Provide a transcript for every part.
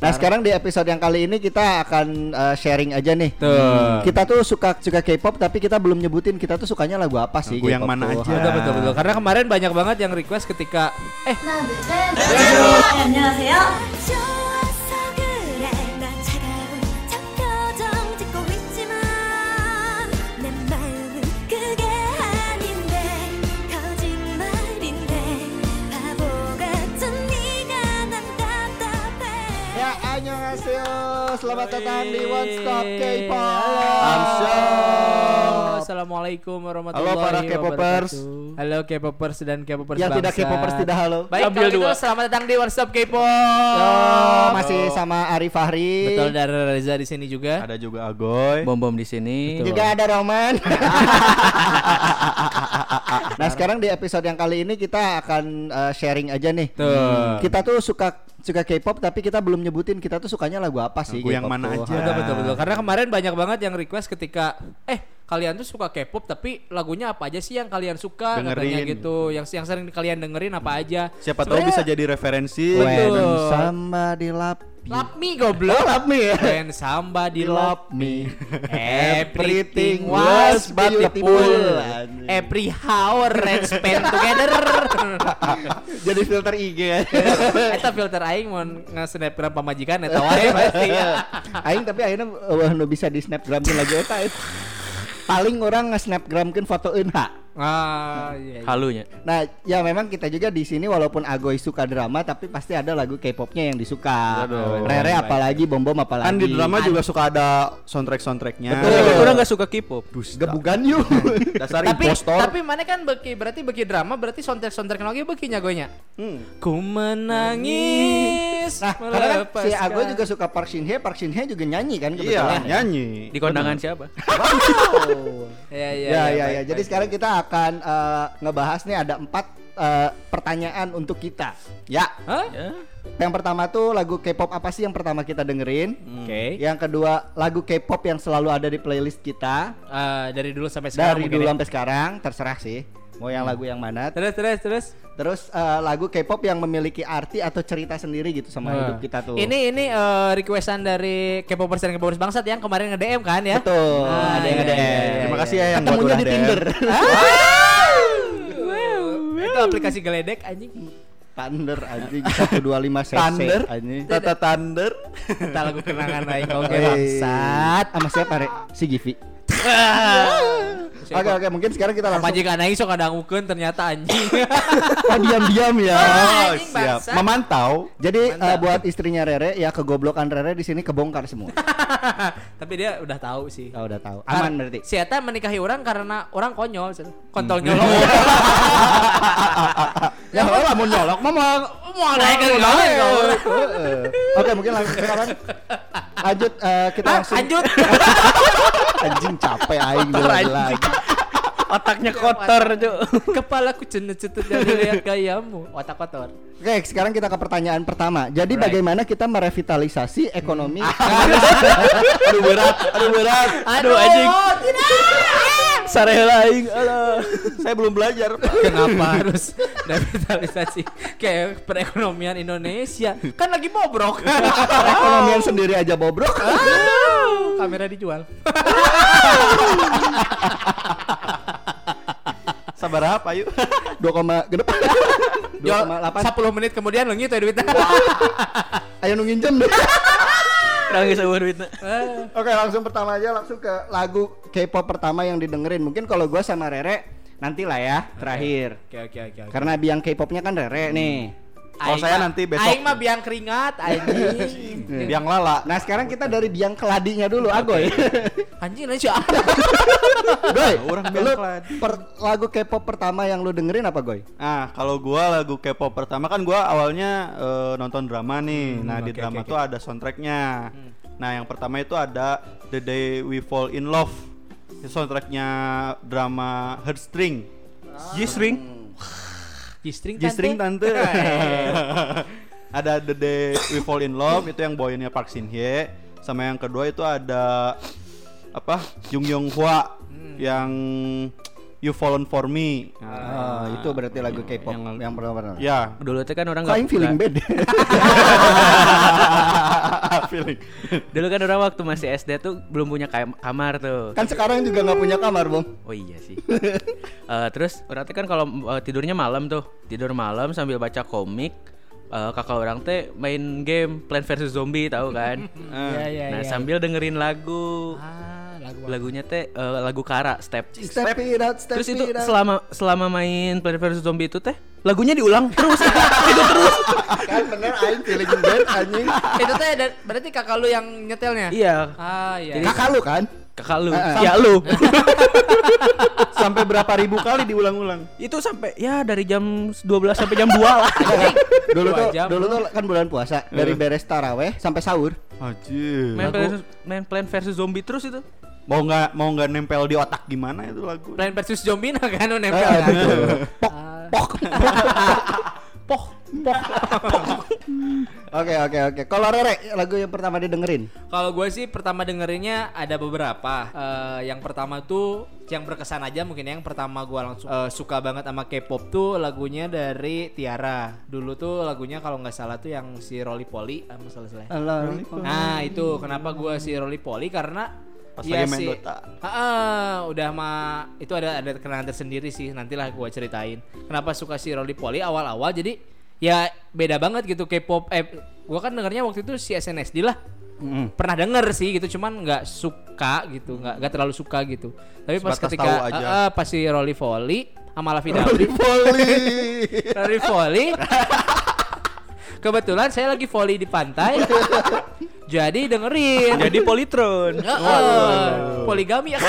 Nah sekarang di episode yang kali ini kita akan uh, sharing aja nih. Tuh. Kita tuh suka suka K-pop tapi kita belum nyebutin kita tuh sukanya lagu apa sih? Lagu yang mana tuh. aja? Betul betul betul. Karena kemarin banyak banget yang request ketika eh 하 selamat datang di One Stop K-pop. Halo. Shop. Assalamualaikum warahmatullahi Halo para K-popers. wabarakatuh. Halo K-popers dan K-popers Yang tidak. K-popers tidak halo. Baik, Ambil kalau gitu selamat datang di One Stop K-pop. Masih sama Ari Fahri. Betul dan Reza di sini juga. Ada juga Agoy. Bom bom di sini. Betul. Juga ada Roman. nah sekarang di episode yang kali ini kita akan uh, sharing aja nih. Tuh. Kita tuh suka suka K-pop tapi kita belum nyebutin kita tuh sukanya lagu apa sih? Lagu yang mana tuh. aja? Betul betul betul. Karena kemarin banyak banget yang request ketika eh kalian tuh suka K-pop tapi lagunya apa aja sih yang kalian suka katanya Dengerin. gitu. Yang yang sering kalian dengerin apa aja? Siapa tahu Sebenarnya bisa jadi referensi. Betul. Love you. Love me goblok. Oh, love me ya. When somebody love me. Everything was beautiful. Every hour and spend together. Jadi filter IG ya. Eta filter aing mau nge-snapgram pamajikan eta wae pasti. Aing tapi akhirnya uh, nu bisa di snapgramkeun lagi eta. Paling orang nge-snapgramkeun fotoeun ha. Ah, iya. iya. Halunya. Nah, ya memang kita juga di sini walaupun Agoy suka drama tapi pasti ada lagu K-popnya yang disuka. Waduh. Rere Baik, apalagi, Bom Bom apalagi. Kan di drama juga suka ada soundtrack-soundtracknya. Betul. Tapi orang gak suka K-pop. gebugan yuk. Dasar tapi impostor. tapi mana kan beki berarti beki drama berarti soundtrack soundtrack lagi beki nyagonya. Hmm. Ku menangis. Nah, karena kan si. Agoy juga suka Park Shin Hye, Park Shin Hye juga nyanyi kan Iya, kebetulan. nyanyi. Di kondangan siapa? Ya ya Ya, ya, ya. baik, Jadi baik, sekarang kita akan eh, ngebahas nih ada empat eh, pertanyaan untuk kita. Ya. Hah? Ya. Yang pertama tuh lagu K-pop apa sih yang pertama kita dengerin? Oke. Yang kedua lagu K-pop yang selalu ada di playlist kita Eh, dari dulu sampai sekarang dari dulu ya. sampai sekarang terserah sih mau yang lagu yang mana. Terus terus terus. Terus eh, lagu K-pop yang memiliki arti atau cerita sendiri gitu sama Nah. hidup kita tuh. Ini ini eh, requestan dari K-popers dan K-popers bangsat yang kemarin nge-DM kan ya. betul. Ah, ada yang iya, ada. iya, iya, Terima iya. kasih ya yang buat Ketemunya udah di DM. Tinder. Itu aplikasi geledek anjing. Thunder anjing 125 cc Thunder. anjing. Tata Thunder. Kita lagu kenangan aing oke bangsat. Sama siapa, Rek? Si Givi. Oke oke mungkin sekarang kita langsung Majikan aing sok ngadangukeun ternyata anjing. oh, diam-diam ya. Oh, anjing, siap. Memantau. Jadi eh, Mantap. buat istrinya Rere ya kegoblokan Rere di sini kebongkar semua. Tapi dia udah tahu sih. Oh, udah tahu. Aman Kar- berarti. Si Eta menikahi orang karena orang konyol, kontol nyolong. Ya lah mau nyolok mah mau Mau naik ke kau. Heeh. Oke, mungkin langsung sekarang lanjut eh, kita Hah, langsung lanjut. anjing capek aing lagi. Otaknya kotor, Cuk. Kepalaku cenut-cenut dari lihat gayamu. Otak kotor. Oke, sekarang kita ke pertanyaan pertama. Jadi Right. bagaimana kita merevitalisasi ekonomi? Aduh berat, aduh berat. Aduh, anjing. Sarela aing. Alah. Saya belum belajar. Kenapa harus revitalisasi kayak perekonomian Indonesia? Kan lagi bobrok. Perekonomian sendiri aja bobrok. Kamera dijual. Sabar apa yuk? 2, genep. Jual 2,8. 10 menit kemudian lo gitu ya duitnya. Ayo nu nginjem deh. Geus eueuh duitna. Eh, Oke, langsung pertama aja langsung ke lagu K-pop pertama yang didengerin. Mungkin kalau gua sama Rere nanti lah ya terakhir. Oke oke oke. oke. Karena biang K-popnya kan Rere nih. Kalau Aing saya nanti besok. Aing mah biang keringat anjing. Biang lala. Nah, sekarang kita dari biang keladinya dulu, Agoy. Anjing lain siapa? Goy, Orang lu biang keladi. per- lagu K-pop pertama yang lu dengerin apa, Goy? Nah, kalau gua lagu K-pop pertama kan gua awalnya eh, nonton drama nih. nah, di oke, drama oke, tuh ada soundtracknya. Nah, yang pertama itu ada The Day We Fall in Love. Itu soundtracknya drama Heartstring. G-string. G-string G-string tante. ada The Day We Fall in Love itu yang boynya Park Shin Hye. Sama yang kedua itu ada apa? Jung Yong Hwa yang You Fallen For Me. Oh, itu berarti lagu K-pop yang, yang- pertama. Ya, Dulu teh kan orang aing feeling bad. feeling. Dulu kan orang waktu masih SD tuh belum punya kam- kamar tuh. Kan sekarang juga nggak punya kamar, Bom. Oh iya sih. Eh, terus orang teh kan kalau eh, tidurnya malam tuh, tidur malam sambil baca komik. eh, kakak orang teh main game Plant vs Zombie tahu kan? Iya iya nah iya. sambil dengerin lagu. Ah, lagu Lagunya teh eh, lagu Kara Step. Step it out, step Terus itu it out. selama selama main Plant vs Zombie itu teh lagunya diulang terus itu terus. kan bener aing feeling bad anjing. itu teh berarti kakak lu yang nyetelnya? Iya. Ah iya. Kakak lu kan? Kakak lu. Eh, eh. Ya lu. Sampai berapa ribu kali diulang-ulang? itu sampai ya dari jam 12 sampai jam 2 lah. dulu tuh jam, dulu tuh kan bulan puasa dari beres taraweh sampai sahur Anjir. main Plant, main Plant vs Zombie terus itu. Mau nggak mau nggak nempel di otak gimana itu lagu? Plan versus zombie nah kan nempel Eh, kan? Ah. poh oke oke oke kalau Rere lagu yang pertama didengerin Kalau gue sih pertama dengerinnya ada beberapa. Eh, yang pertama tuh yang berkesan aja mungkin ya. yang pertama gue langsung eh, suka banget sama K-pop tuh lagunya dari Tiara. Dulu tuh lagunya kalau nggak salah tuh yang si Rolly Polly, ah, salah salah. Nah itu kenapa gue si Rolly Polly karena Pas ya lagi main si- Dota. Ha-ha, udah mah itu ada ada kenangan tersendiri sih. Nantilah gue ceritain. Kenapa suka si Rolly Polly awal-awal jadi ya beda banget gitu K-pop. Eh, gue kan dengarnya waktu itu si SNSD lah pernah denger sih gitu cuman nggak suka gitu nggak nggak terlalu suka gitu tapi pas Sebatas ketika tahu aja. eh, eh, pas si Rolly Volley sama Lavi Volley Rolly Volley kebetulan saya lagi volley di pantai. Jadi dengerin. Jadi politron. Heeh, poligami.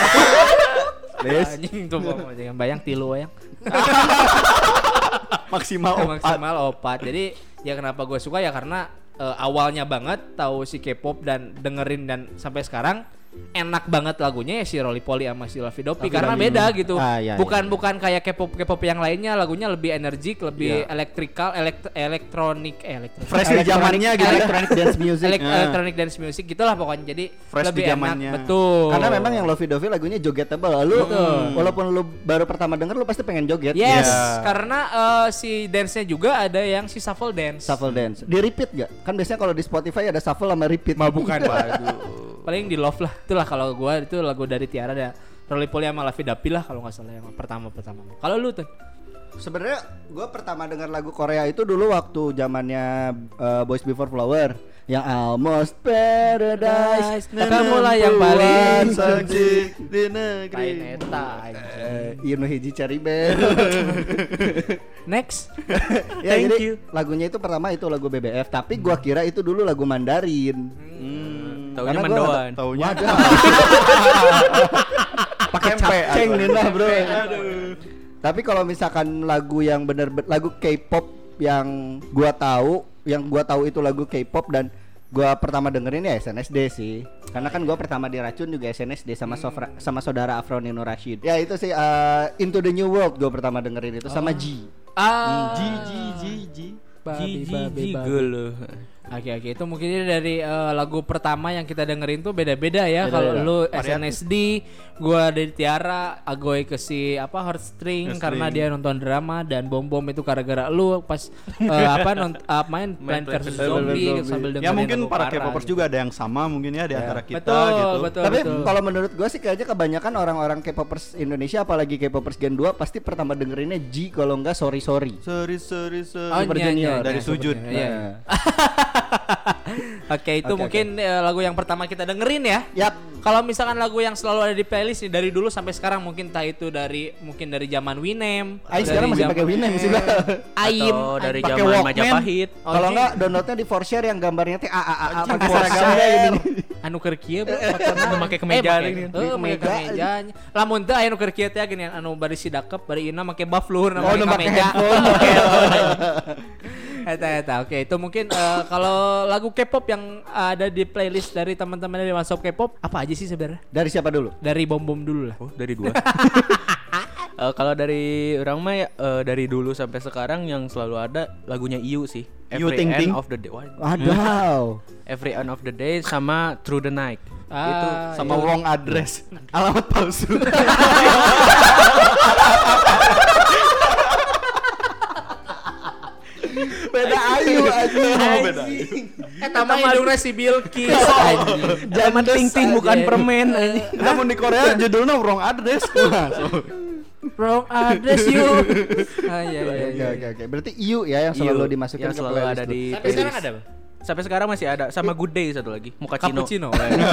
Ya Les. anjing tuh jangan bayang tilu yang Maksimal opat. maksimal opat. Jadi ya kenapa gue suka? Ya karena eh, awalnya banget tahu si K-pop dan dengerin dan sampai sekarang enak banget lagunya ya si Rolly Polly sama si Lavi Dopi karena Dopi. beda gitu Ah, iya, bukan iya. bukan kayak K-pop K-pop yang lainnya lagunya lebih energik lebih Iya. elektrikal elekt- elektronik eh, elektronik Fresh di zamannya gitu. electronic dance music Elek- Ah. electronic dance music gitulah pokoknya jadi Fresh di lebih enak zamannya. betul karena memang yang Lovey Dovey lagunya jogetable lu Betul. walaupun lu baru pertama denger lu pasti pengen joget Yes, Iya. karena eh, si dance-nya juga ada yang si shuffle dance. shuffle dance di repeat gak kan biasanya kalau di Spotify ada shuffle sama repeat Mah bukan, Paling di love lah. Itulah kalau gua itu lagu dari Tiara ada Rolly Polly sama Lavi Dapi lah kalau nggak salah yang pertama pertama. Kalau lu tuh Sebenarnya gue pertama dengar lagu Korea itu dulu waktu zamannya uh, Boys Before Flower yang Almost Paradise. Kamu lah yang paling saji di negeri. Lain eta anjing. Eh, hiji cari band. Next. ya, Thank jadi you. lagunya itu pertama itu lagu BBF, tapi gua kira itu dulu lagu Mandarin. Hmm. Taunya Karena mendoan. Taunya Pakai capceng lah, Bro. Tapi kalau misalkan lagu yang bener lagu K-pop yang gua tahu, yang gua tahu itu lagu K-pop dan gua pertama dengerin ya SNSD sih. Karena kan gua pertama diracun juga SNSD sama Sofra, sama saudara Afro Nino Rashid. Ya itu sih eh, Into the New World gua pertama dengerin itu sama G. Ah. Ji ji ji ji. Babi, Ji ji babi, ji babi. gelo. Oke oke itu mungkin dari eh, lagu pertama yang kita dengerin tuh beda-beda ya. Kalau lu SNSD, gua dari Tiara, Agoy ke si apa Heartstring Heartstring. karena dia nonton drama dan Bom Bom itu gara-gara lu pas eh, apa non, ah, main Plant vs Zombie Zombie. sambil dengerin Ya mungkin para K-popers gitu. juga ada yang sama mungkin ya di antara kita betul, gitu. betul, Tapi kalau menurut gua sih kayaknya kebanyakan orang-orang K-popers Indonesia apalagi K-popers Gen 2 pasti pertama dengerinnya G kalau enggak sorry sorry. Sorry sorry sorry. Oh, Super iya, Junior. iya, Dari iya, sujud. Super Junior, iya. Oke itu Oke, mungkin eh, lagu yang pertama kita dengerin ya. Yap. Kalau misalkan lagu yang selalu ada di playlist nih dari dulu sampai sekarang mungkin entah itu dari mungkin dari zaman Winem. Aing sekarang masih pakai Winem sih Bang. Aim. Atau dari pakai zaman. Majapahit. Oh, Kalau enggak downloadnya di Forshare yang gambarnya teh a a a pakai seragamnya anu keur kieu Anu make kemeja eh, gini. make- heuh, make Kemeja. lamun teu aya nu keur kieu teh gini anu bari si dakep bari ina make buff luhur Oh, make nu make kemeja headphone. eta eta oke itu mungkin eh, kalau lagu K-pop yang ada di playlist dari teman-teman dari Masop K-pop apa aja sih sebenarnya Dari siapa dulu? dari bom bom dulu lah Oh, dari dua. Eh, kalau dari orang mah ya, eh, dari dulu sampai sekarang yang selalu ada lagunya IU sih. IU Every Ting end Ting. of the day. Waduh. Every end of the day sama Through the Night. itu Ah, Sama iya. wrong address. Alamat palsu. Beda ayu anjing. Oh, beda. Eta mah hidungnya si Bilkis anjing. Zaman ting-ting bukan permen anjing. Namun di Korea judulnya wrong address. Wrong address you. Ah iya iya Oke iya. oke oke. Berarti IU ya yang selalu dimasukin yang ke selalu playlist ada di Tapi sekarang ada? Sampai sekarang masih ada sama Good Day satu lagi. Mukacino. Cappuccino.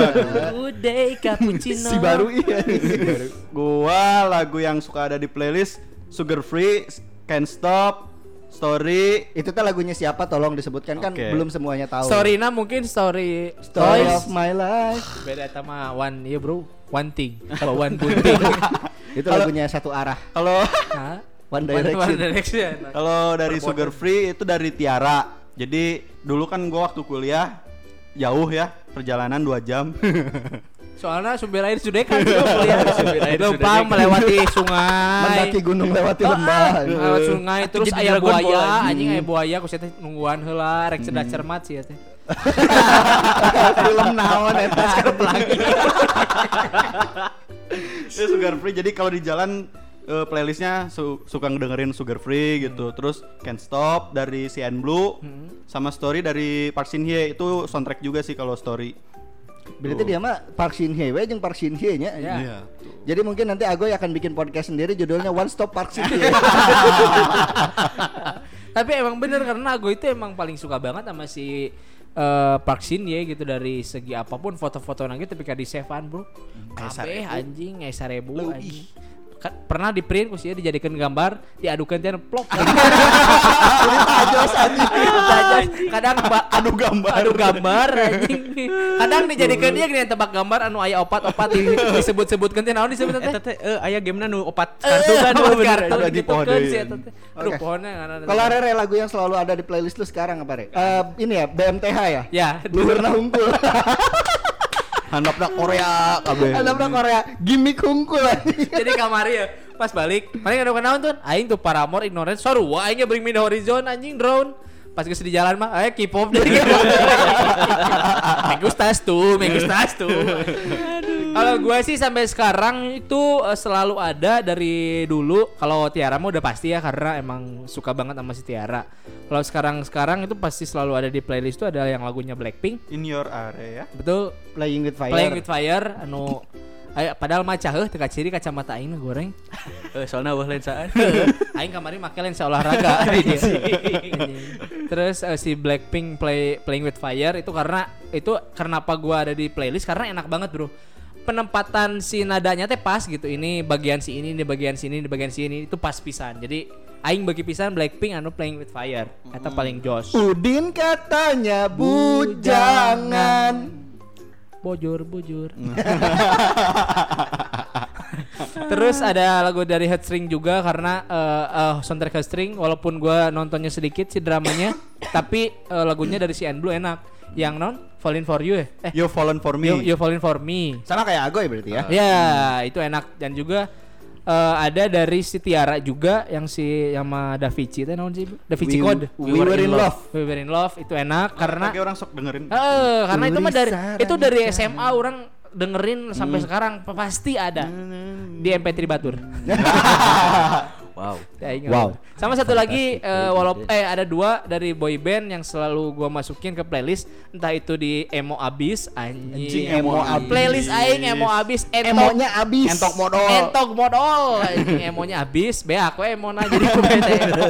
Good day cappuccino. si baru iya. Gua lagu yang suka ada di playlist Sugar Free, Can't Stop, Story. Itu tuh lagunya siapa tolong disebutkan kan belum semuanya tahu. Storyna mungkin story Story Toys. of my life. Beda eta mah one iya bro. One thing. Kalau one good thing. Itu lagunya satu arah. Kalau? One Direction. one direction. kalau dari Sugar Free itu dari Tiara. Jadi dulu kan gua waktu kuliah jauh ya perjalanan 2 jam. Soalnya sumber air sudah kan kuliah. Lupa melewati sungai. Mendaki gunung lewati lembah. ah, lewat sungai terus jadi aya Dragon Ball, buaya anjing. aya buaya ku teh nungguan heula rek cedak cermat sih ya teh. Film naon eta lagi. Itu Sugar Free. Jadi kalau di jalan eh, playlistnya su- suka ngedengerin Sugar Free gitu. Terus Can't Stop dari CN Blue sama Story dari Park Shin Hye itu soundtrack juga sih kalau Story. Berarti dia mah Park Shin Hye we jeung Park Shin Hye nya. Ya. Iya. Jadi mungkin nanti Agoy akan bikin podcast sendiri judulnya One Stop Park Shin Hye. Tapi emang bener karena aku itu emang paling suka banget sama si eh, Park Shin ya gitu dari segi apa pun foto-foto nangis tapi di save bro. Kabeh anjing ngai sarebu anjing. Ka- pernah di print kusia dijadikan gambar diadukan tian plok kadang adu gambar adu gambar anjing kadang dijadikan dia gini tebak gambar anu aya opat-opat di, disebut-sebutkan teh naon disebut teh Eta teh eh aya gamenya nu opat Eh, kartu kan opat kartu di gitu pohon kan. Aduh pohonnya ngaranna. Kalau Rere lagu yang selalu ada di playlist lu sekarang apa Re? Eh, ini ya BMTH ya. ya Luhurna hungkul. Handapna Korea kabeh. Pernah Korea. Gimmick hungkul jadi kamari ya pas balik paling ada kenaon tuh? Aing tuh paramore ignorance. Sorry aingnya bring me the horizon anjing drone. Pas geus di jalan mah ayo K-pop dari K-pop Megus tas tuh Megus tas tuh kalau gue sih sampai sekarang itu eh, selalu ada dari dulu kalau Tiara mah udah pasti ya karena emang suka banget sama si Tiara kalau sekarang sekarang itu pasti selalu ada di playlist tuh ada yang lagunya Blackpink In your area. betul Playing with fire. Playing with Fire anu aya padahal mah caheuh teu ciri kacamata aing goreng Eh soalnya wah lensaan. Aing kemarin make lensa olahraga di dia. Terus eh, si Blackpink play Playing with Fire itu karena itu kenapa gua ada di playlist karena enak banget, Bro. Penempatan si nadanya teh pas gitu. Ini bagian si ini, ini bagian sini, ini bagian sini itu pas pisan. Jadi aing bagi pisan Blackpink anu Playing with Fire. Eta paling jos. Udin katanya bujangan. Bojor, bojor. Terus ada lagu dari Headstring juga karena eh eh, soundtrack Headstring walaupun gua nontonnya sedikit si dramanya tapi eh, lagunya dari si Blue enak. Yang non Falling for You ya? Eh, You Fallen for Me. You, You Falling for Me. Sama kayak Agoy berarti ya. Ya, itu enak dan juga eh, ada dari si Tiara juga yang si yang sama Davici teh naon sih? Davici We- Code. We Were in Love. We Were in Love itu enak karena Kayak orang sok dengerin. Eh, karena itu mah dari itu dari. SMA orang dengerin sampai sekarang p- pasti ada di MP3 Batur. Wow. Ya, ingat. Wow. Sama satu lagi eh, walaupun eh ada dua dari boy band yang selalu gua masukin ke playlist. Entah itu di emo abis anjing, Anjing, emo abis. playlist aing emo abis. Entok Emonya abis. Entok modal. entok modal anjing emonya abis. Be aku emo na jadi bete. Emo,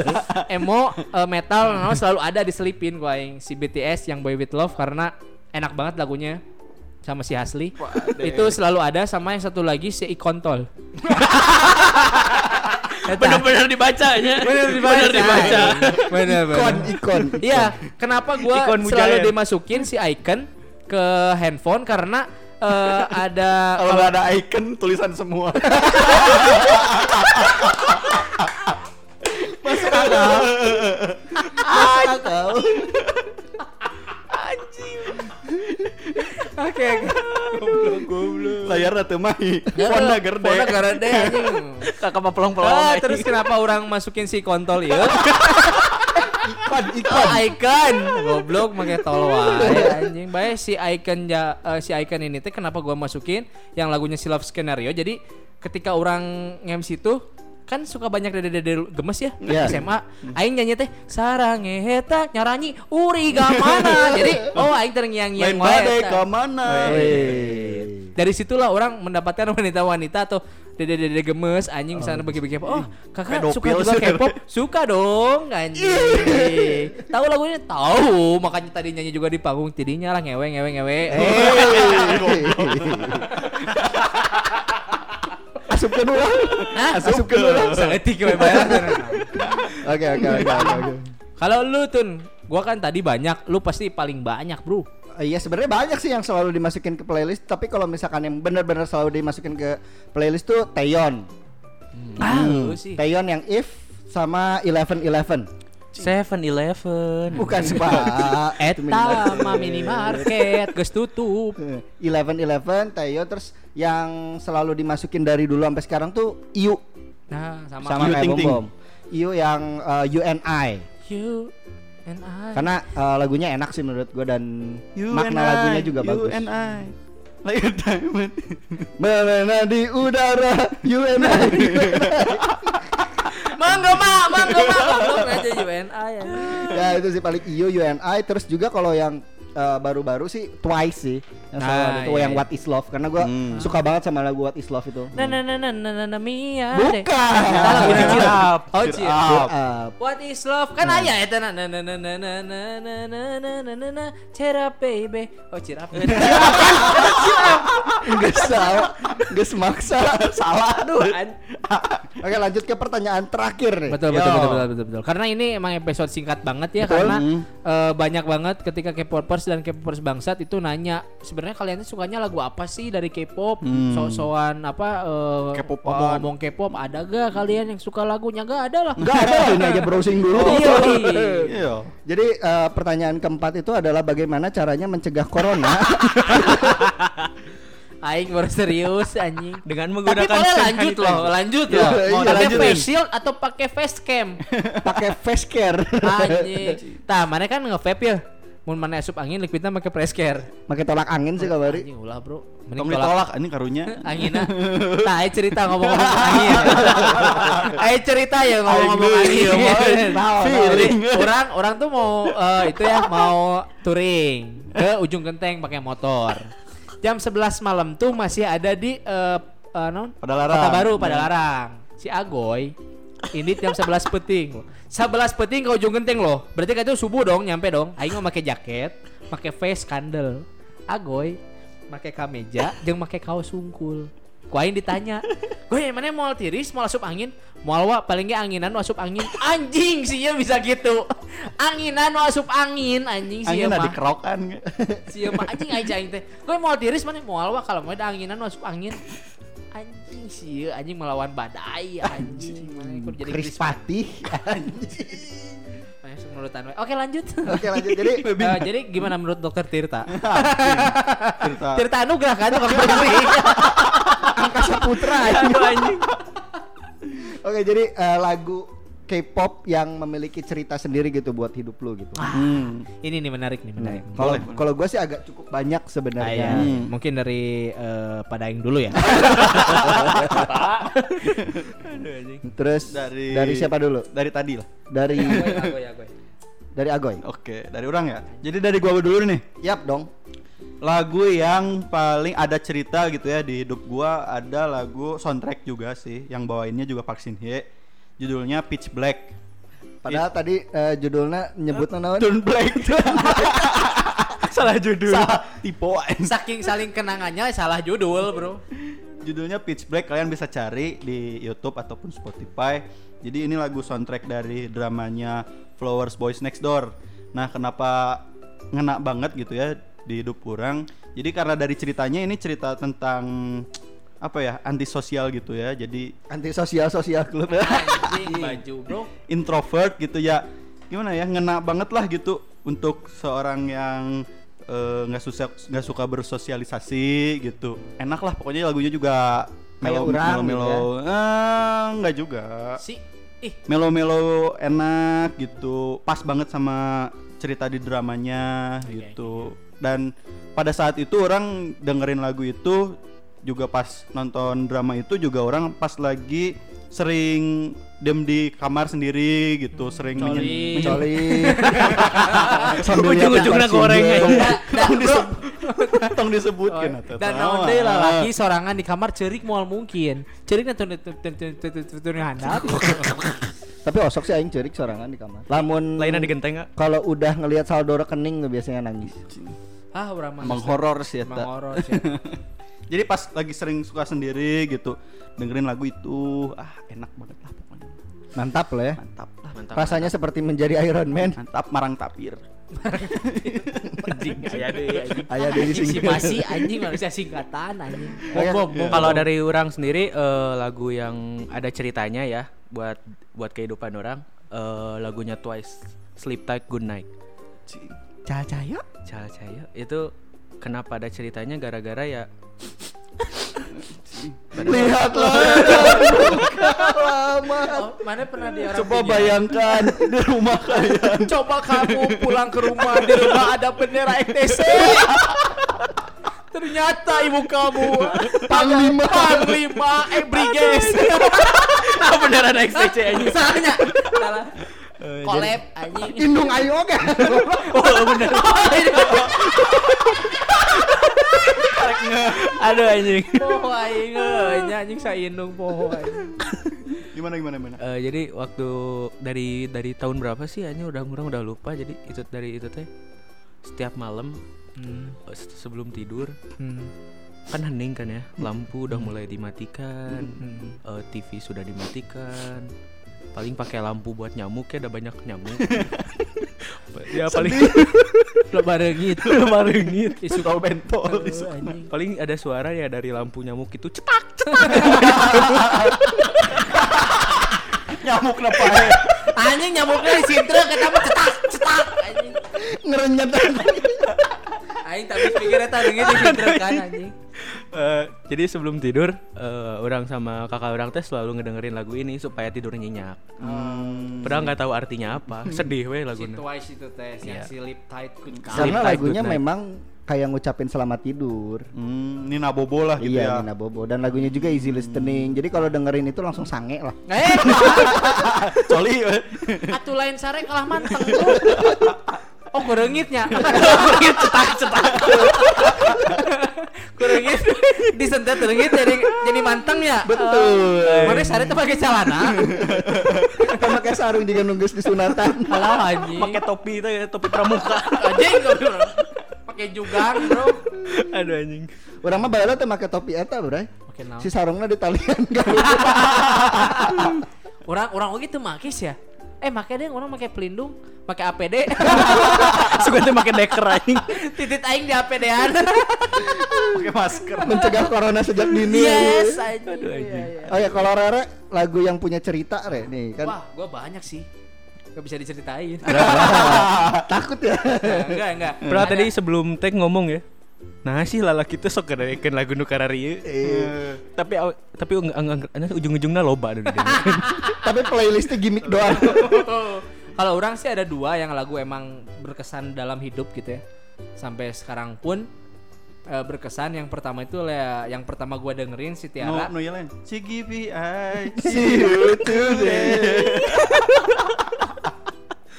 emo eh, metal no, selalu ada diselipin gua aing. Si BTS yang Boy With Love karena enak banget lagunya. Sama si Hasli. Itu selalu ada sama yang satu lagi si Ikontol Bener-bener dibacanya. bener dibaca Bener dibaca. bener Ikon, ikon. Iya, kenapa gua Ikon selalu Mujair. dimasukin si icon ke handphone karena eh, ada Kalau ada icon tulisan semua. Akal. Oke, Layar teu mahi. Fonda gerde. Fonda gerde anjing. Kakak mah pelong-pelong. Ah, terus kenapa orang masukin si kontol ya? Ikon, ikon. Oh, icon. Goblok make tol wae anjing. Bae si icon ja, eh, si icon ini teh kenapa gua masukin yang lagunya si Love Scenario. Jadi ketika orang nge-MC tuh kan suka banyak dede-dede gemes ya Iya. SMA aing nyanyi teh sarang eta nyaranyi uri mana? Jadi oh aing terngiang-ngiang Lain wae badai eta. ke mana? Wih. dari situlah orang mendapatkan wanita-wanita atau dede-dede gemes anjing sana bagi-bagi apa oh kakak suka Pedofil juga. K-pop suka dong anjing. Tahu lagunya? Tahu. Makanya tadi nyanyi juga di panggung tidinya lah ngewe ngewe ngewe Asupkan ulang. Hah? Asupkan ulang. Seletik we bayaran. Oke oke oke oke, oke. Kalau lu tun, gua kan tadi banyak, lu pasti paling banyak, Bro. Iya sebenarnya banyak sih yang selalu dimasukin ke playlist tapi kalau misalkan yang benar-benar selalu dimasukin ke playlist tuh Taeyeon. Ah, lu sih. Taeyeon yang If sama Eleven Eleven. Seven Eleven. Bukan Pak. Eta minimarket. mah minimarket geus tutup. Eleven Eleven Taeyeon terus yang selalu dimasukin dari dulu sampai sekarang tuh IU Nah, sama, sama IU kayak Ting Bom. Bom. IU yang uh, UNI. you and I. Karena uh, lagunya enak sih menurut gue dan You makna and I, lagunya juga you bagus. and I. Like a diamond. Melena di udara UNI. Mangga mak, mangga mak. Goblok aja UNI ya. ya itu sih paling IU UNI terus juga kalau yang uh, baru-baru sih Twice sih yang Nah, ada tuh iya, yang iya. What Is Love karena gua Hmm. suka banget sama lagu What Is Love itu. Na na na na na na na Mia. Bukan. Kita lagu cheer up. Oh, Cheer cheer up. up. What is love? Kan aya eta na na na na na na na na na na na na na cheer up baby. Oh cheer up. Enggak salah, enggak semaksa. Salah aduh. Oke lanjut ke pertanyaan terakhir nih. betul, betul betul betul betul betul. Karena ini emang episode singkat banget ya Betul. karena Hmm. eh, banyak banget ketika K-popers dan K-popers bangsat itu nanya sebenarnya kalian sukanya lagu apa sih dari K-pop? Hmm. So-soan apa eh, K-popan. ngomong-ngomong K-pop ada gak kalian yang suka lagunya? Gak ada lah. Enggak ada lah ini aja browsing dulu. Iya. Iya. Jadi eh, pertanyaan keempat itu adalah bagaimana caranya mencegah corona? Aing baru serius anjing. Dengan Tapi menggunakan boleh hand lanjut loh, lanjut Iya, loh. iya, Mau pakai face shield atau pakai face cam? Pakai face care. Anjing. Tah, mana kan nge-vape ya? Mun mana asup angin liquidnya pakai press care. Pakai tolak angin sih kabari. Anjing ulah, Bro. Tong ditolak ini karunya. Anginnya. Tah, ayo cerita ngomong-ngomong angin. Ayo cerita ya ngomong-ngomong Aing angin. Feeling. Jadi, orang orang tuh mau eh, itu ya mau touring ke ujung genteng pakai motor. Jam 11 malam tuh masih ada di eh eh, non? Padalarang. Kota Baru pada larang. Si Agoy ini jam 11 peting. 11 peting ke ujung genteng loh. Berarti kan itu subuh dong, nyampe dong. Aing mau pakai jaket, pakai face candle. Agoy pakai kameja jeung pakai kaos sungkul. Ku aing ditanya, "Gue yang mana mau tiris, mau asup angin?" Moal wa paling ge anginan asup angin. Anjing sih ya bisa gitu. Anginan asup angin, anjing sih Angin mah. ada kerokan. Sieu mah anjing aja aing teh. Gue mau tiris mana moal wa kalau mau ada anginan asup angin. Anjing sih anjing melawan badai anjing. Jadi Chris. Mana sih menurut anu. Oke lanjut. Oke lanjut jadi Eh, jadi gimana menurut dokter Tirta? Cerita. Tirta Anugrah kan tukang bersih. Angkasa Putra. Anjing. Oke jadi eh, lagu K-pop yang memiliki cerita sendiri gitu buat hidup lu gitu. Hmm. Ini nih menarik nih menarik. Kalau Boleh, boleh. kalau gue sih agak cukup banyak Ah, sebenarnya. ya. Hmm. Mungkin dari eh, pada yang dulu ya. Terus Dari dari siapa dulu? Dari tadi lah. Dari Agoy, agoy. dari Agoy. Oke, dari orang ya. Jadi dari gua dulu nih. Yap dong. Lagu yang paling ada cerita gitu ya di hidup gua ada lagu soundtrack juga sih yang bawainnya juga Park Shin Hye. Judulnya Pitch Black. Padahal tadi eh, judulnya nyebutnya naon? Turn Black. Salah judul. Salah tipoan. Saking saling kenangannya salah judul, Bro. Judulnya Pitch Black kalian bisa cari di YouTube ataupun Spotify. Jadi ini lagu soundtrack dari dramanya Flowers Boys Next Door. Nah, kenapa ngena banget gitu ya di hidup orang? Jadi karena dari ceritanya ini cerita tentang apa ya antisosial gitu ya. Jadi Anti sosial sosial klub. Anjing baju, Bro. introvert gitu ya. Gimana ya ngena banget lah gitu untuk seorang yang eh, nggak susah nggak suka bersosialisasi gitu. Enak lah pokoknya lagunya juga Kayak melo urang melo gitu melo Eh, nggak juga Si ih melo melo enak gitu pas banget sama cerita di dramanya gitu dan pada saat itu orang dengerin lagu itu juga pas nonton drama itu juga orang pas lagi sering diem di kamar sendiri gitu, sering Coli. menyen- Coli. Sambil Ujung-ujungnya Marching goreng Band. aja. tong disebut tong disebutkan. Dan deui lalaki sorangan di kamar cerik moal mungkin. Cerik nanti tutur handap. Tapi osok sih aing cerik sorangan di kamar. Lamun Lainnya digenteng nggak? kalau udah ngelihat saldo rekening biasanya nangis. Ah, urang mah. Emang horor sih Emang eta. horor sih. Jadi pas lagi sering suka sendiri gitu, dengerin lagu itu, ah enak banget lah pokoknya. Mantap lah ya. Mantap lah. Mantap. Rasanya seperti menjadi Iron Man. Mantap marang tapir. anjing. Aya deui, anjing. Ayah dari Anjing si sing. masih anjing manusia singkatan anjing. Bom, bom. Kalau dari orang sendiri eh, lagu yang ada ceritanya ya buat buat kehidupan orang eh, lagunya Twice Sleep Tight Good Night. Cahaya Cahaya itu kenapa ada ceritanya gara-gara ya Lihatlah. Lama. Oh, mana pernah di orang Coba punya? bayangkan di rumah kalian. Coba kamu pulang ke rumah di rumah ada bendera ETC. Ternyata ibu kamu Panglima. Panglima eh Briges. ah beneran XTC anjing. Salahnya. Salah. Collab anjing. Indung ayo oke. Oh bener. Aduh anjing. Poho aing euy, nya anjing saindung poho aing. Gimana gimana gimana? Eh, jadi waktu dari dari tahun berapa sih anjing udah orang udah lupa jadi itu dari itu teh setiap malam Hmm. eh, se- sebelum tidur Hmm. kan hening kan ya lampu udah mulai dimatikan Hmm. eh, TV sudah dimatikan paling pakai lampu buat nyamuk ya ada banyak nyamuk ya paling Lo barengit. barengit Isu. Aduh, anjing. paling ada suara ya dari lampu nyamuk itu cetak Nyamuk napae. Anjing nyamuknya di sintre kita mah cetak cetak anjing. Ngerenyet. Aing tapi pikir eta deungit di sintre kan anjing. Eh, jadi sebelum tidur eh, orang sama kakak orang teh selalu ngedengerin lagu ini supaya tidur nyenyak padahal nggak tahu artinya apa sedih weh Si lagunya Twice itu teh yang Iya. silip tight good Sleep Karena tight, lagunya night. memang kayak ngucapin selamat tidur. Hmm, Nina Bobo lah gitu iya, ya. Nina Bobo dan lagunya juga easy listening. Jadi kalau dengerin itu langsung sange lah. Eh, Coli. atuh lain sare kalah manteng tuh. Oh, kurengitnya. cetak cetak Kurengit disentet kurengit jadi jadi manteng ya. Betul. Eh, Mana sare teh pakai celana? Kan pakai sarung juga nunggus di sunatan. Alah anjing. pakai topi itu ya topi pramuka anjing. Pakai jugang, Bro. aduh anjing Orang mah baheula teh make topi eta, Bro. Oke, naon? Si sarungna ditalian kan. Orang orang oge teu makis ya. Eh, make deh orang make pelindung, make APD. suka tuh pakai deker anjing Titit aing di APD-an. Pakai masker. Mencegah corona sejak dini. yes, anjing. Aduh, anjing. Iya, iya. Oh ya kalau Rere lagu yang punya cerita Re nih kan. Wah, gua banyak sih. Gak bisa diceritain. Takut ya. enggak, enggak. pernah tadi sebelum tag ngomong ya nah sih lalaki itu sok ngedengerin lagu nu kararieu tapi tapi ujung-ujungnya loba. Tapi playlistnya gimmick doang. Kalau orang sih ada dua yang lagu emang berkesan dalam hidup gitu ya. Sampai sekarang pun eh, berkesan. Yang pertama itu le- yang pertama gua dengerin si No, Tiara. no yeleng. CGV I See you today.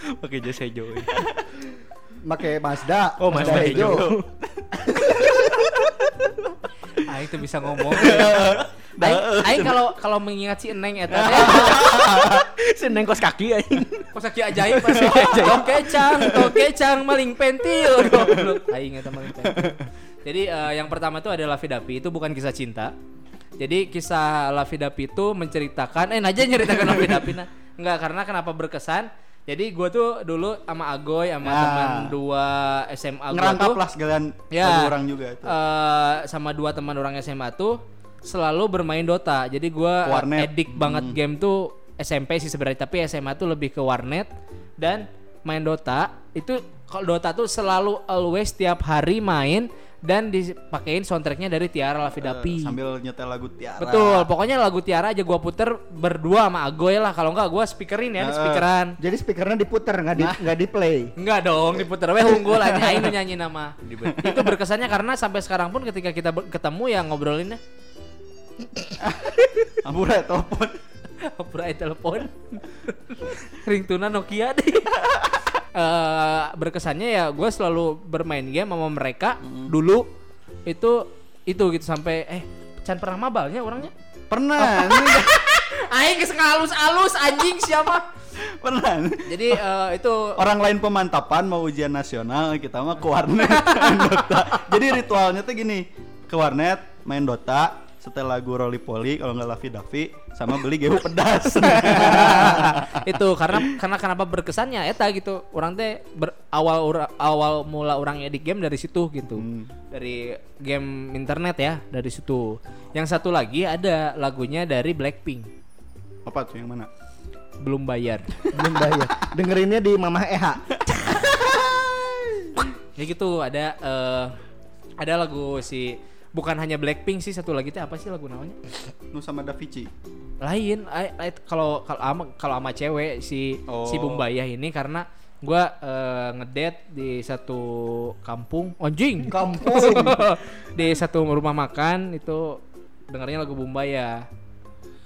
pakai jas hijau ya. Make Mazda. oh Mazda hijau Aing tuh bisa ngomong. Aing, aing kalau kalau mengingat si Eneng eta teh seneng kos kaki anjing kos kaki ajaib pasti. Tong kecang, tong kecang maling pentil. Goblok. Aing eta maling pentil. Jadi eh, yang pertama itu adalah Vidapi itu bukan kisah cinta. Jadi kisah Lavi Dapi itu menceritakan eh aja nyeritakan Lavi Dapi nah. Enggak karena kenapa berkesan? Jadi gue tuh dulu sama Agoy sama Ya. teman dua SMA gue tuh lah sekalian Ya. orang juga itu. eh, sama dua teman orang SMA tuh selalu bermain Dota. Jadi Warnet. edik banget game tuh SMP sih sebenarnya, tapi SMA tuh lebih ke warnet dan main Dota. Itu kalau Dota tuh selalu always tiap hari main dan dipakein soundtracknya dari Tiara Lavidapi. Eh, sambil nyetel lagu Tiara. Betul, pokoknya lagu Tiara aja gua puter berdua sama Agoy lah. Kalau enggak gua speakerin ya, di Eh. speakeran. Jadi speakernya diputer nggak di nggak di play. Enggak dong, diputer we unggul aja aing nu nyanyi nama. Itu berkesannya karena sampai sekarang pun ketika kita ketemu ya ngobrolinnya Ampura telepon. Pura telepon. Ringtuna Nokia deh. Eh, berkesannya ya gue selalu bermain game sama mereka dulu itu itu gitu sampai eh Can pernah mabalnya orangnya Pernah, ini Aing geus ngalus-alus anjing siapa pernah. jadi eh, itu Orang lain pemantapan mau ujian nasional, kita mah ke warnet main Dota. Jadi ritualnya tuh gini, ke warnet main Dota, setel lagu Rolly Polly kalau nggak Lavi Davi sama beli gehu pedas. itu karena karena kenapa berkesannya eta gitu orang teh awal ura- awal mula orangnya di game dari situ gitu dari game internet ya dari situ yang satu lagi ada lagunya dari Blackpink Apa tuh yang mana? belum bayar Belum bayar. Dengerinnya di Mamah Eha. ya gitu ada eh, ada lagu si bukan hanya Blackpink sih satu lagi teh apa sih lagu namanya? Nu sama Davici. lain ai- ai- kalau kalau ama kalau ama cewek si si Oh. Bumbayah ini karena gua eh, ngedate di satu kampung. Anjing! Kampung. di satu rumah makan itu dengarnya lagu Bumbaya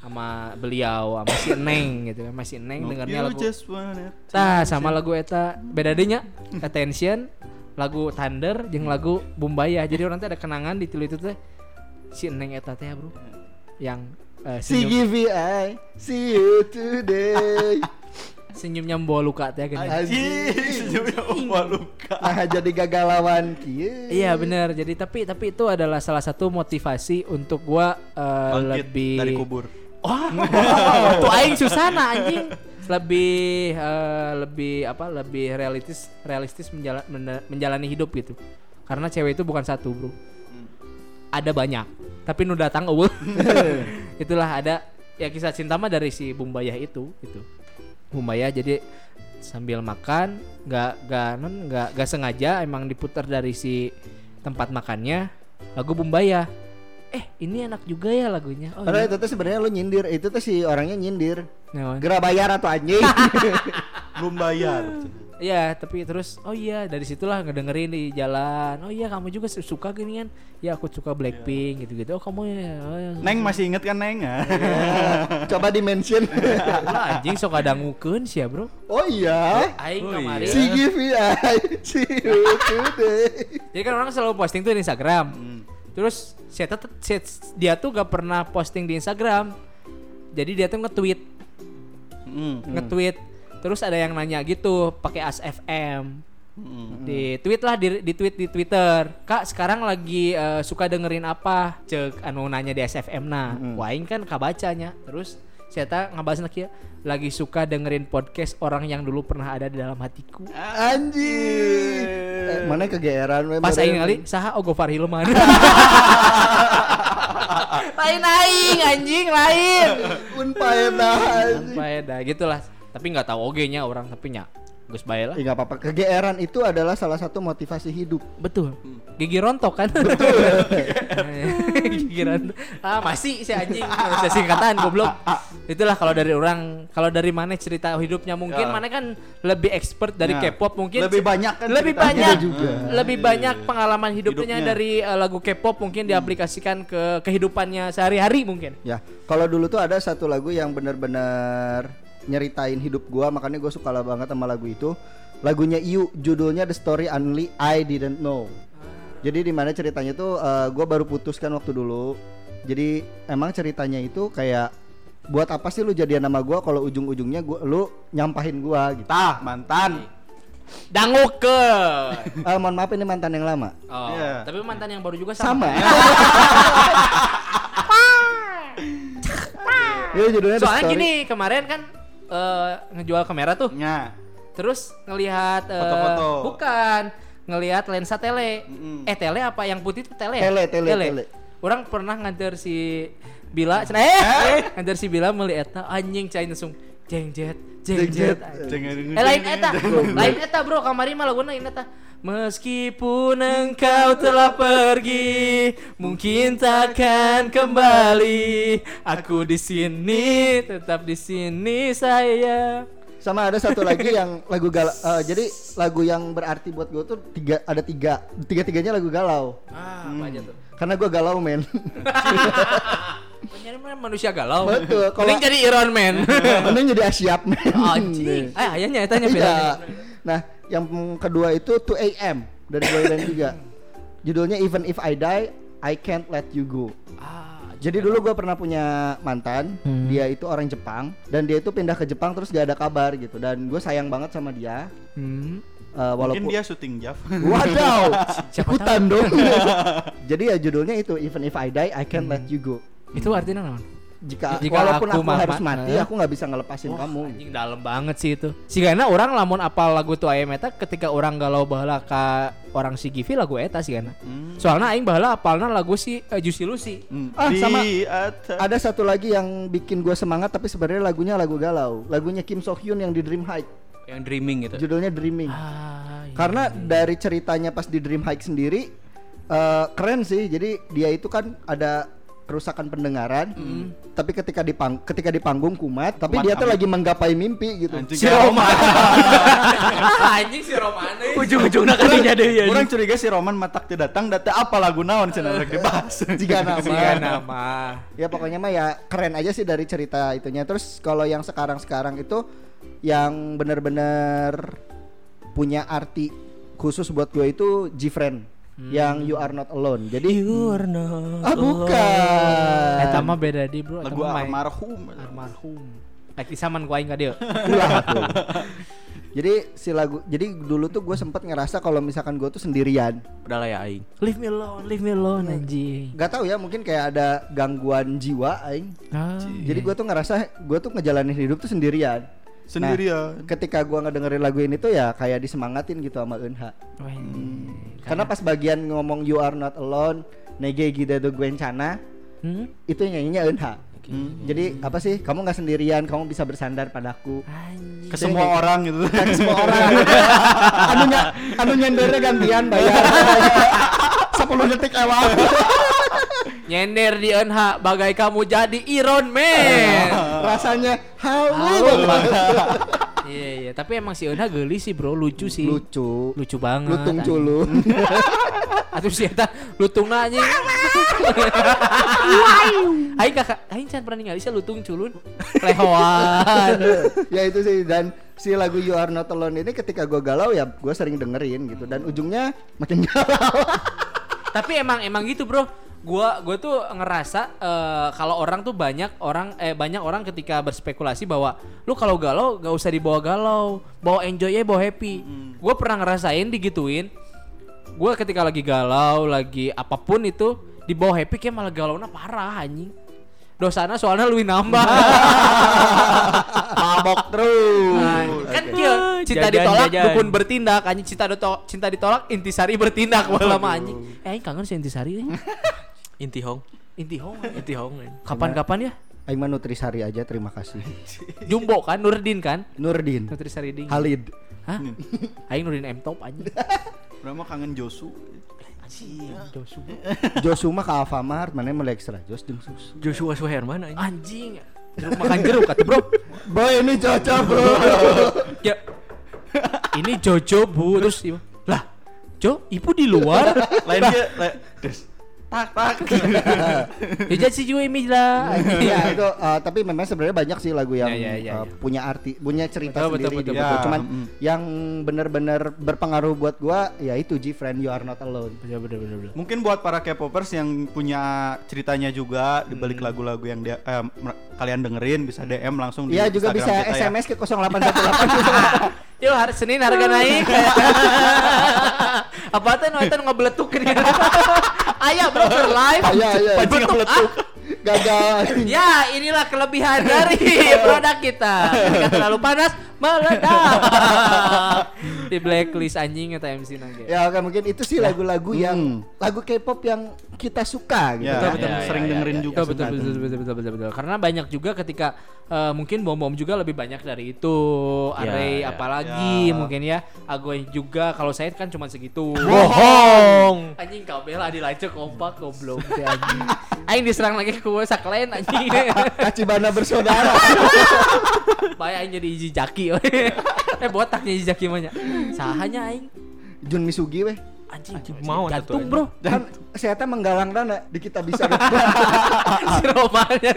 sama beliau sama si Neng gitu kan masih Neng dengarnya lagu Tah sama lagu eta. Beda deh nya Attention lagu Thunder jeung lagu Bumbaya jadi orang teh ada kenangan di tilu itu teh si Neng eta teh bro yang eh, senyum, CGVI, see you today. senyumnya membawa luka teh gini. Anjing. Senyumnya Opa luka. Nah, jadi gagalawan kieu. Iya benar jadi tapi tapi itu adalah salah satu motivasi untuk gua eh, Bangkit lebih dari kubur. Wah, tuh aing susana anjing. Lebih eh, lebih apa? Lebih realistis realistis menjala- menjalani hidup gitu. Karena cewek itu bukan satu, Bro. Ada banyak. Tapi nu datang eueuh. Itulah ada ya kisah cinta mah dari si Bumbayah itu gitu. Bumbayah jadi sambil makan nggak nggak non nggak nggak sengaja emang diputar dari si tempat makannya lagu Bumbayah eh ini enak juga ya lagunya oh, Padahal iya. itu tuh sebenarnya lu nyindir, itu tuh si orangnya nyindir. Naon? Gera bayar atau anjing. Belum bayar. Iya, tapi terus oh iya dari situlah ngedengerin di jalan. Oh iya kamu juga su- suka gini kan? Ya aku suka Blackpink gitu-gitu. Oh kamu ya. Oh, ya. Neng masih inget kan Neng? Coba di mention. Lah, anjing sok ada ngukeun sih ya, Bro. oh iya. Aing Oh, kemarin. iya. CGVI, see you today. Jadi kan orang selalu posting tuh di Instagram. Terus saya saya- dia tuh gak pernah posting di Instagram. Jadi dia tuh nge-tweet, Hmm. nge-tweet. Terus ada yang nanya gitu, pakai As FM. Di tweet lah di, di tweet di Twitter. Kak, sekarang lagi eh, suka dengerin apa? Cek anu nanya di SFM nah. Waing kan kabacanya. Terus saya tak ngabahas lagi ya, lagi suka dengerin podcast orang yang dulu pernah ada di dalam hatiku. Anjing. Eh, mana kegeeran we, Pas aing kali saha Ogo Farhilman. lain aing anjing lain. Un paedah anjing. Faedah gitulah. Tapi nggak tahu oge-nya orang tapi nya geus bae lah. Ya nggak apa-apa. Kegeeran itu adalah salah satu motivasi hidup. Betul. Gigi rontok kan? Gigi rontok. Ah, masih si anjing. Saya singkatan goblok. Itulah kalau dari orang, kalau dari mana cerita hidupnya mungkin Ya. mana kan lebih expert dari Ya. K-pop mungkin. Lebih banyak kan lebih banyak juga. Lebih banyak pengalaman hidupnya, Hidupnya. dari eh, lagu K-pop mungkin diaplikasikan ke kehidupannya sehari-hari mungkin. Ya, kalau dulu tuh ada satu lagu yang benar-benar nyeritain hidup gua, makanya gua suka lah banget sama lagu itu. Lagunya Iu, judulnya The Story Only I Didn't Know. Jadi di mana ceritanya tuh eh, gua baru putus kan waktu dulu. Jadi emang ceritanya itu kayak buat apa sih lu jadian sama gua kalau ujung-ujungnya gua lu nyampahin gua gitu. Tah, mantan. Dangu ke. Eh, mohon maaf ini mantan yang lama. Oh, Iya. tapi mantan yang baru juga Sama. sama. Itu judulnya The Soalnya gini, kemarin kan eh, ngejual kamera tuh. Nya. Terus ngelihat eh, Foto-foto. bukan, ngelihat lensa tele. Mm-mm. Eh, tele apa yang putih itu tele? ya? Tele, tele, tele. Orang pernah nganter si Bila, cenah eh, nganter si Bila meuli eta anjing cai langsung jeng jet, jeng Eh lain eta, lain eta bro, kamari mah laguna lain eta. Meskipun engkau telah pergi, mungkin takkan kembali. Aku di sini, tetap di sini saya. Sama ada satu lagi yang lagu galau. jadi lagu yang berarti buat gue tuh tiga ada tiga, tiga tiganya lagu galau. Ah, apa aja tuh? Karena gue galau men. jadi manusia galau. Betul, kalau- Mending jadi Iron Man. Mending jadi Asyap men. Anjing. Eh, ayahnya tanya Iya. Nah, yang kedua itu 2 AM dari boy band juga. Judulnya Even If I Die, I Can't Let You Go. Ah, Jadi dulu gue pernah punya mantan, Hmm. dia itu orang Jepang dan dia itu pindah ke Jepang terus gak ada kabar gitu dan gue sayang banget sama dia. hmm. eh, walaupun Mungkin dia syuting Jav. Wadaw, Siapa ikutan dong. Jadi ya judulnya itu Even If I Die, I Can't Let You Go. Itu artinya naon? Jika, Jika walaupun aku aku, harus ma- mati, eh. aku nggak bisa ngelepasin Wah, kamu. anjing dalam banget sih itu. Si karena orang lamun apal lagu tuh aya eta ketika orang galau baheula ka orang si Givi lagu eta sih karena. Soalnya aing baheula apalna lagu si uh, Juicy Lucy. Hmm. Ah, Di sama. atas- Ada satu lagi yang bikin gue semangat tapi sebenarnya lagunya lagu galau. Lagunya Kim So Hyun yang di Dream High. Yang dreaming gitu. Judulnya Dreaming. Ah, iya. Karena dari ceritanya pas di Dream High sendiri eh, keren sih. Jadi dia itu kan ada kerusakan pendengaran. Tapi ketika di pang ketika di panggung kumat, tapi Kumat dia tuh lagi menggapai mimpi gitu. Anjing si Roman. anjing si Roman. Ujung-ujungnya kalinya deh ya. Orang curiga si Roman matak teu datang data apa lagu naon cenah rek dibahas. Jika nama. Siga nama. Ya pokoknya mah ya keren aja sih dari cerita itunya. Terus kalau yang sekarang-sekarang itu yang benar-benar punya arti khusus buat gue itu Gfriend yang You Are Not Alone. Jadi You are not ah bukan. Eta mah beda di bro. Eta Lagu almarhum. Almarhum. Lagi saman ku aing ka dieu. Ulah tuh. Jadi si lagu jadi dulu tuh gue sempet ngerasa kalau misalkan gue tuh sendirian. Udah lah ya aing. Leave me alone, leave me alone anjing. Gak tahu ya mungkin kayak ada gangguan jiwa aing. Ah, Jadi gue tuh ngerasa gue tuh ngejalanin hidup tuh sendirian. Sendirian. Nah, ketika gua ngedengerin lagu ini tuh ya kayak disemangatin gitu sama Eunha. Wah, Karena pas bagian ngomong You Are Not Alone, Nege Gida do Gwencana, Hmm? itu nyanyinya Eunha. Jadi apa sih? Kamu nggak sendirian, kamu bisa bersandar padaku. Anjing. Ke semua orang gitu. Kan semua orang. anu nya, anu nyendernya gantian bayar. 10 detik ewang. Nyender di NH bagai kamu jadi Iron Man. Rasanya halu banget. Iya iya, tapi emang si Eunha geli sih bro, lucu sih. Lucu. Lucu banget. Lutung anjing. culu. Atuh si eta lutung anjing. Aing kakak, aing can pernah ningali sih lutung culun. Lehoan. ya itu sih dan si lagu You Are Not Alone ini ketika gua galau ya gua sering dengerin gitu dan ujungnya makin galau. Tapi emang emang gitu bro. Gua gua tuh ngerasa eh, kalau orang tuh banyak orang eh banyak orang ketika berspekulasi bahwa lu kalau galau gak usah dibawa galau, bawa enjoy ya, bawa happy. Gua pernah ngerasain digituin. Gua ketika lagi galau, lagi apa pun itu dibawa happy kayak malah galaunya parah anjing. Dosana soalnya lebih nambah. Mabok terus. Nah, kan kieu cinta Jajan, ditolak jajan. dukun bertindak anjing cinta ditolak cinta ditolak intisari bertindak malah anjing. Eh kangen si intisari. Inti hong. Inti hong. Inti hong. Kapan-kapan ya? Aing mah Nutrisari aja terima kasih. Jumbo kan Nurdin kan? Nurdin, Nutrisari ding. Halid. Hah? Aing Nurdin M top anjing. Berapa kangen Josu. Anjing, Josu. Josu mah ke Alfamart, mana melek extra jos jeung susu. Joshua Suherman aing. Anjing. Jeruk makan jeruk kata bro. Boy ini cocok bro. Ya. Ini Jojo bu terus lah Jo, ibu di luar. Lain dia des. Tak tak. Ya jadi si Jui lah. Iya itu eh, tapi memang sebenarnya banyak sih lagu yang Ya, ya, ya, ya. punya arti, punya cerita Betul, betul, sendiri betul, gitu. betul. Cuman Ya, mm. yang benar-benar berpengaruh buat gua ya itu G-Friend You Are Not Alone. Bener bener bener. bener. Mungkin buat para K-popers yang punya ceritanya juga di balik lagu-lagu yang dia eh, kalian dengerin bisa DM langsung di Iya juga Instagram bisa kita ya. SMS ke 0818. Yuk hari Senin harga naik. Apa tuh nonton ngebeletuk kan? Ayo bro ke live. Iya iya. Panci ngeletuk. Gagal. Ya inilah kelebihan dari produk kita. Nggak terlalu panas meledak. Di blacklist anjing atau MC nangge. Ya oke mungkin itu sih lagu-lagu yang Hmm. lagu K-pop yang kita suka gitu. Ya, kan. betul, Ya, sering ya, dengerin ya, juga. Betul betul, betul betul betul betul betul Karena banyak juga ketika eh, mungkin bom bom juga lebih banyak dari itu. Array ya. apalagi Ya. mungkin ya. Agoy juga kalau saya kan cuma segitu. Bohong. Anjing kau bela di lanjut kompak goblok teh anjing. Aing diserang lagi ke saklen anjing. Kacibana bersaudara. Bae aing jadi Iji Jaki. We. eh botaknya Iji Jaki mah nya. Sahanya aing. Jun Misugi weh. anjing mau jantung bro kan saya teh menggalang dana di kita bisa si Romanya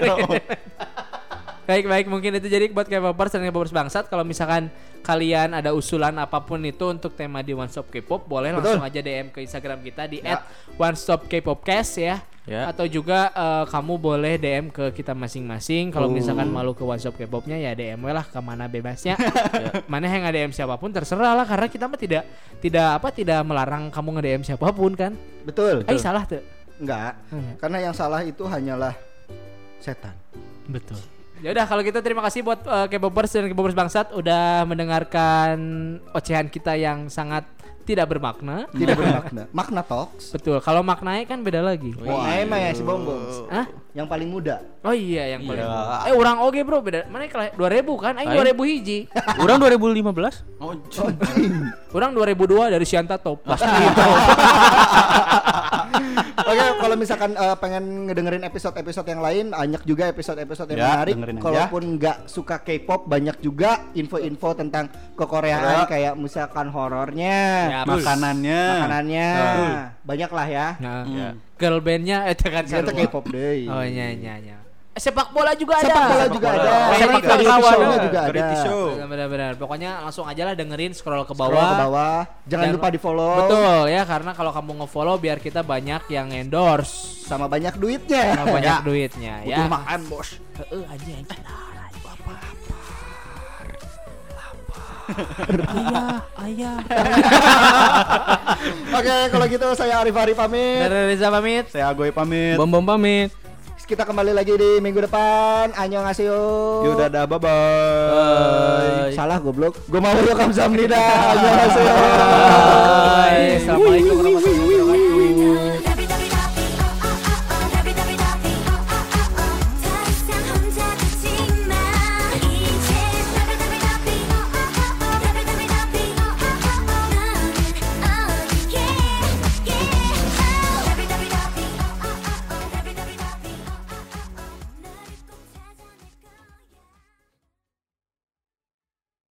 baik baik mungkin itu jadi buat K-popers dan K-popers bangsat kalau misalkan kalian ada usulan apa pun itu untuk tema di One Stop K-pop boleh Betul. langsung aja DM ke Instagram kita di Ya. @one stop K-popcast ya Ya. atau juga eh, kamu boleh DM ke kita masing-masing. Kalau misalkan malu ke Stop K-popnya ya DM lah ke mana bebasnya. Mana yang nge-DM siapa pun terserah lah karena kita mah tidak tidak apa tidak melarang kamu nge-DM siapa pun kan? Betul eh salah tuh enggak Enggak. karena yang salah itu hanyalah setan. Betul. Ya udah kalau gitu terima kasih buat uh, K-popers dan K-popers bangsat udah mendengarkan ocehan kita yang sangat tidak bermakna. tidak bermakna makna talks Betul. Kalau maknanya kan beda lagi. Wah, emang ya si Bombong. Hah? Yang paling muda. Oh iya yang paling. Iya. Eh orang oge bro beda. Mana kelas 2000 kan? Aing Aing. 2000 hiji. Orang 2015. Oh, Orang 2002 dari Sianta Top. Pasti Oke, kalau misalkan eh, pengen ngedengerin episode-episode yang lain, banyak juga episode-episode yang Ya, menarik. Kalaupun nggak suka K-pop, banyak juga info-info tentang kekoreaan kayak misalkan horornya, Ya, makanannya. makanannya, banyak lah ya. Nah, Ya. girl bandnya eh kan. K-pop deh. Oh iya iya iya. Sepak bola juga ada. Sepak bola juga bola. ada. Sepak Sepak bola. show-nya juga ada. Show. Benar-benar. Pokoknya langsung aja lah dengerin scroll ke bawah. Scroll ke bawah. Jangan Dan- lupa di follow. Betul ya karena kalau kamu nge-follow biar kita banyak yang endorse Sama banyak duitnya. sama banyak duitnya ya. Butuh makan bos. Heeh anjing anjing. Ayah, ayah. Oke, kalau gitu saya Arif Arif pamit. Dari Reza pamit. Saya Agoy pamit. Bom bom pamit. Kita kembali lagi di minggu depan. Annyeonghaseyo. Yaudah dah bye bye. Salah goblok. Gue mau welcome Samnida. Annyeonghaseyo. Bye. Assalamualaikum warahmatullahi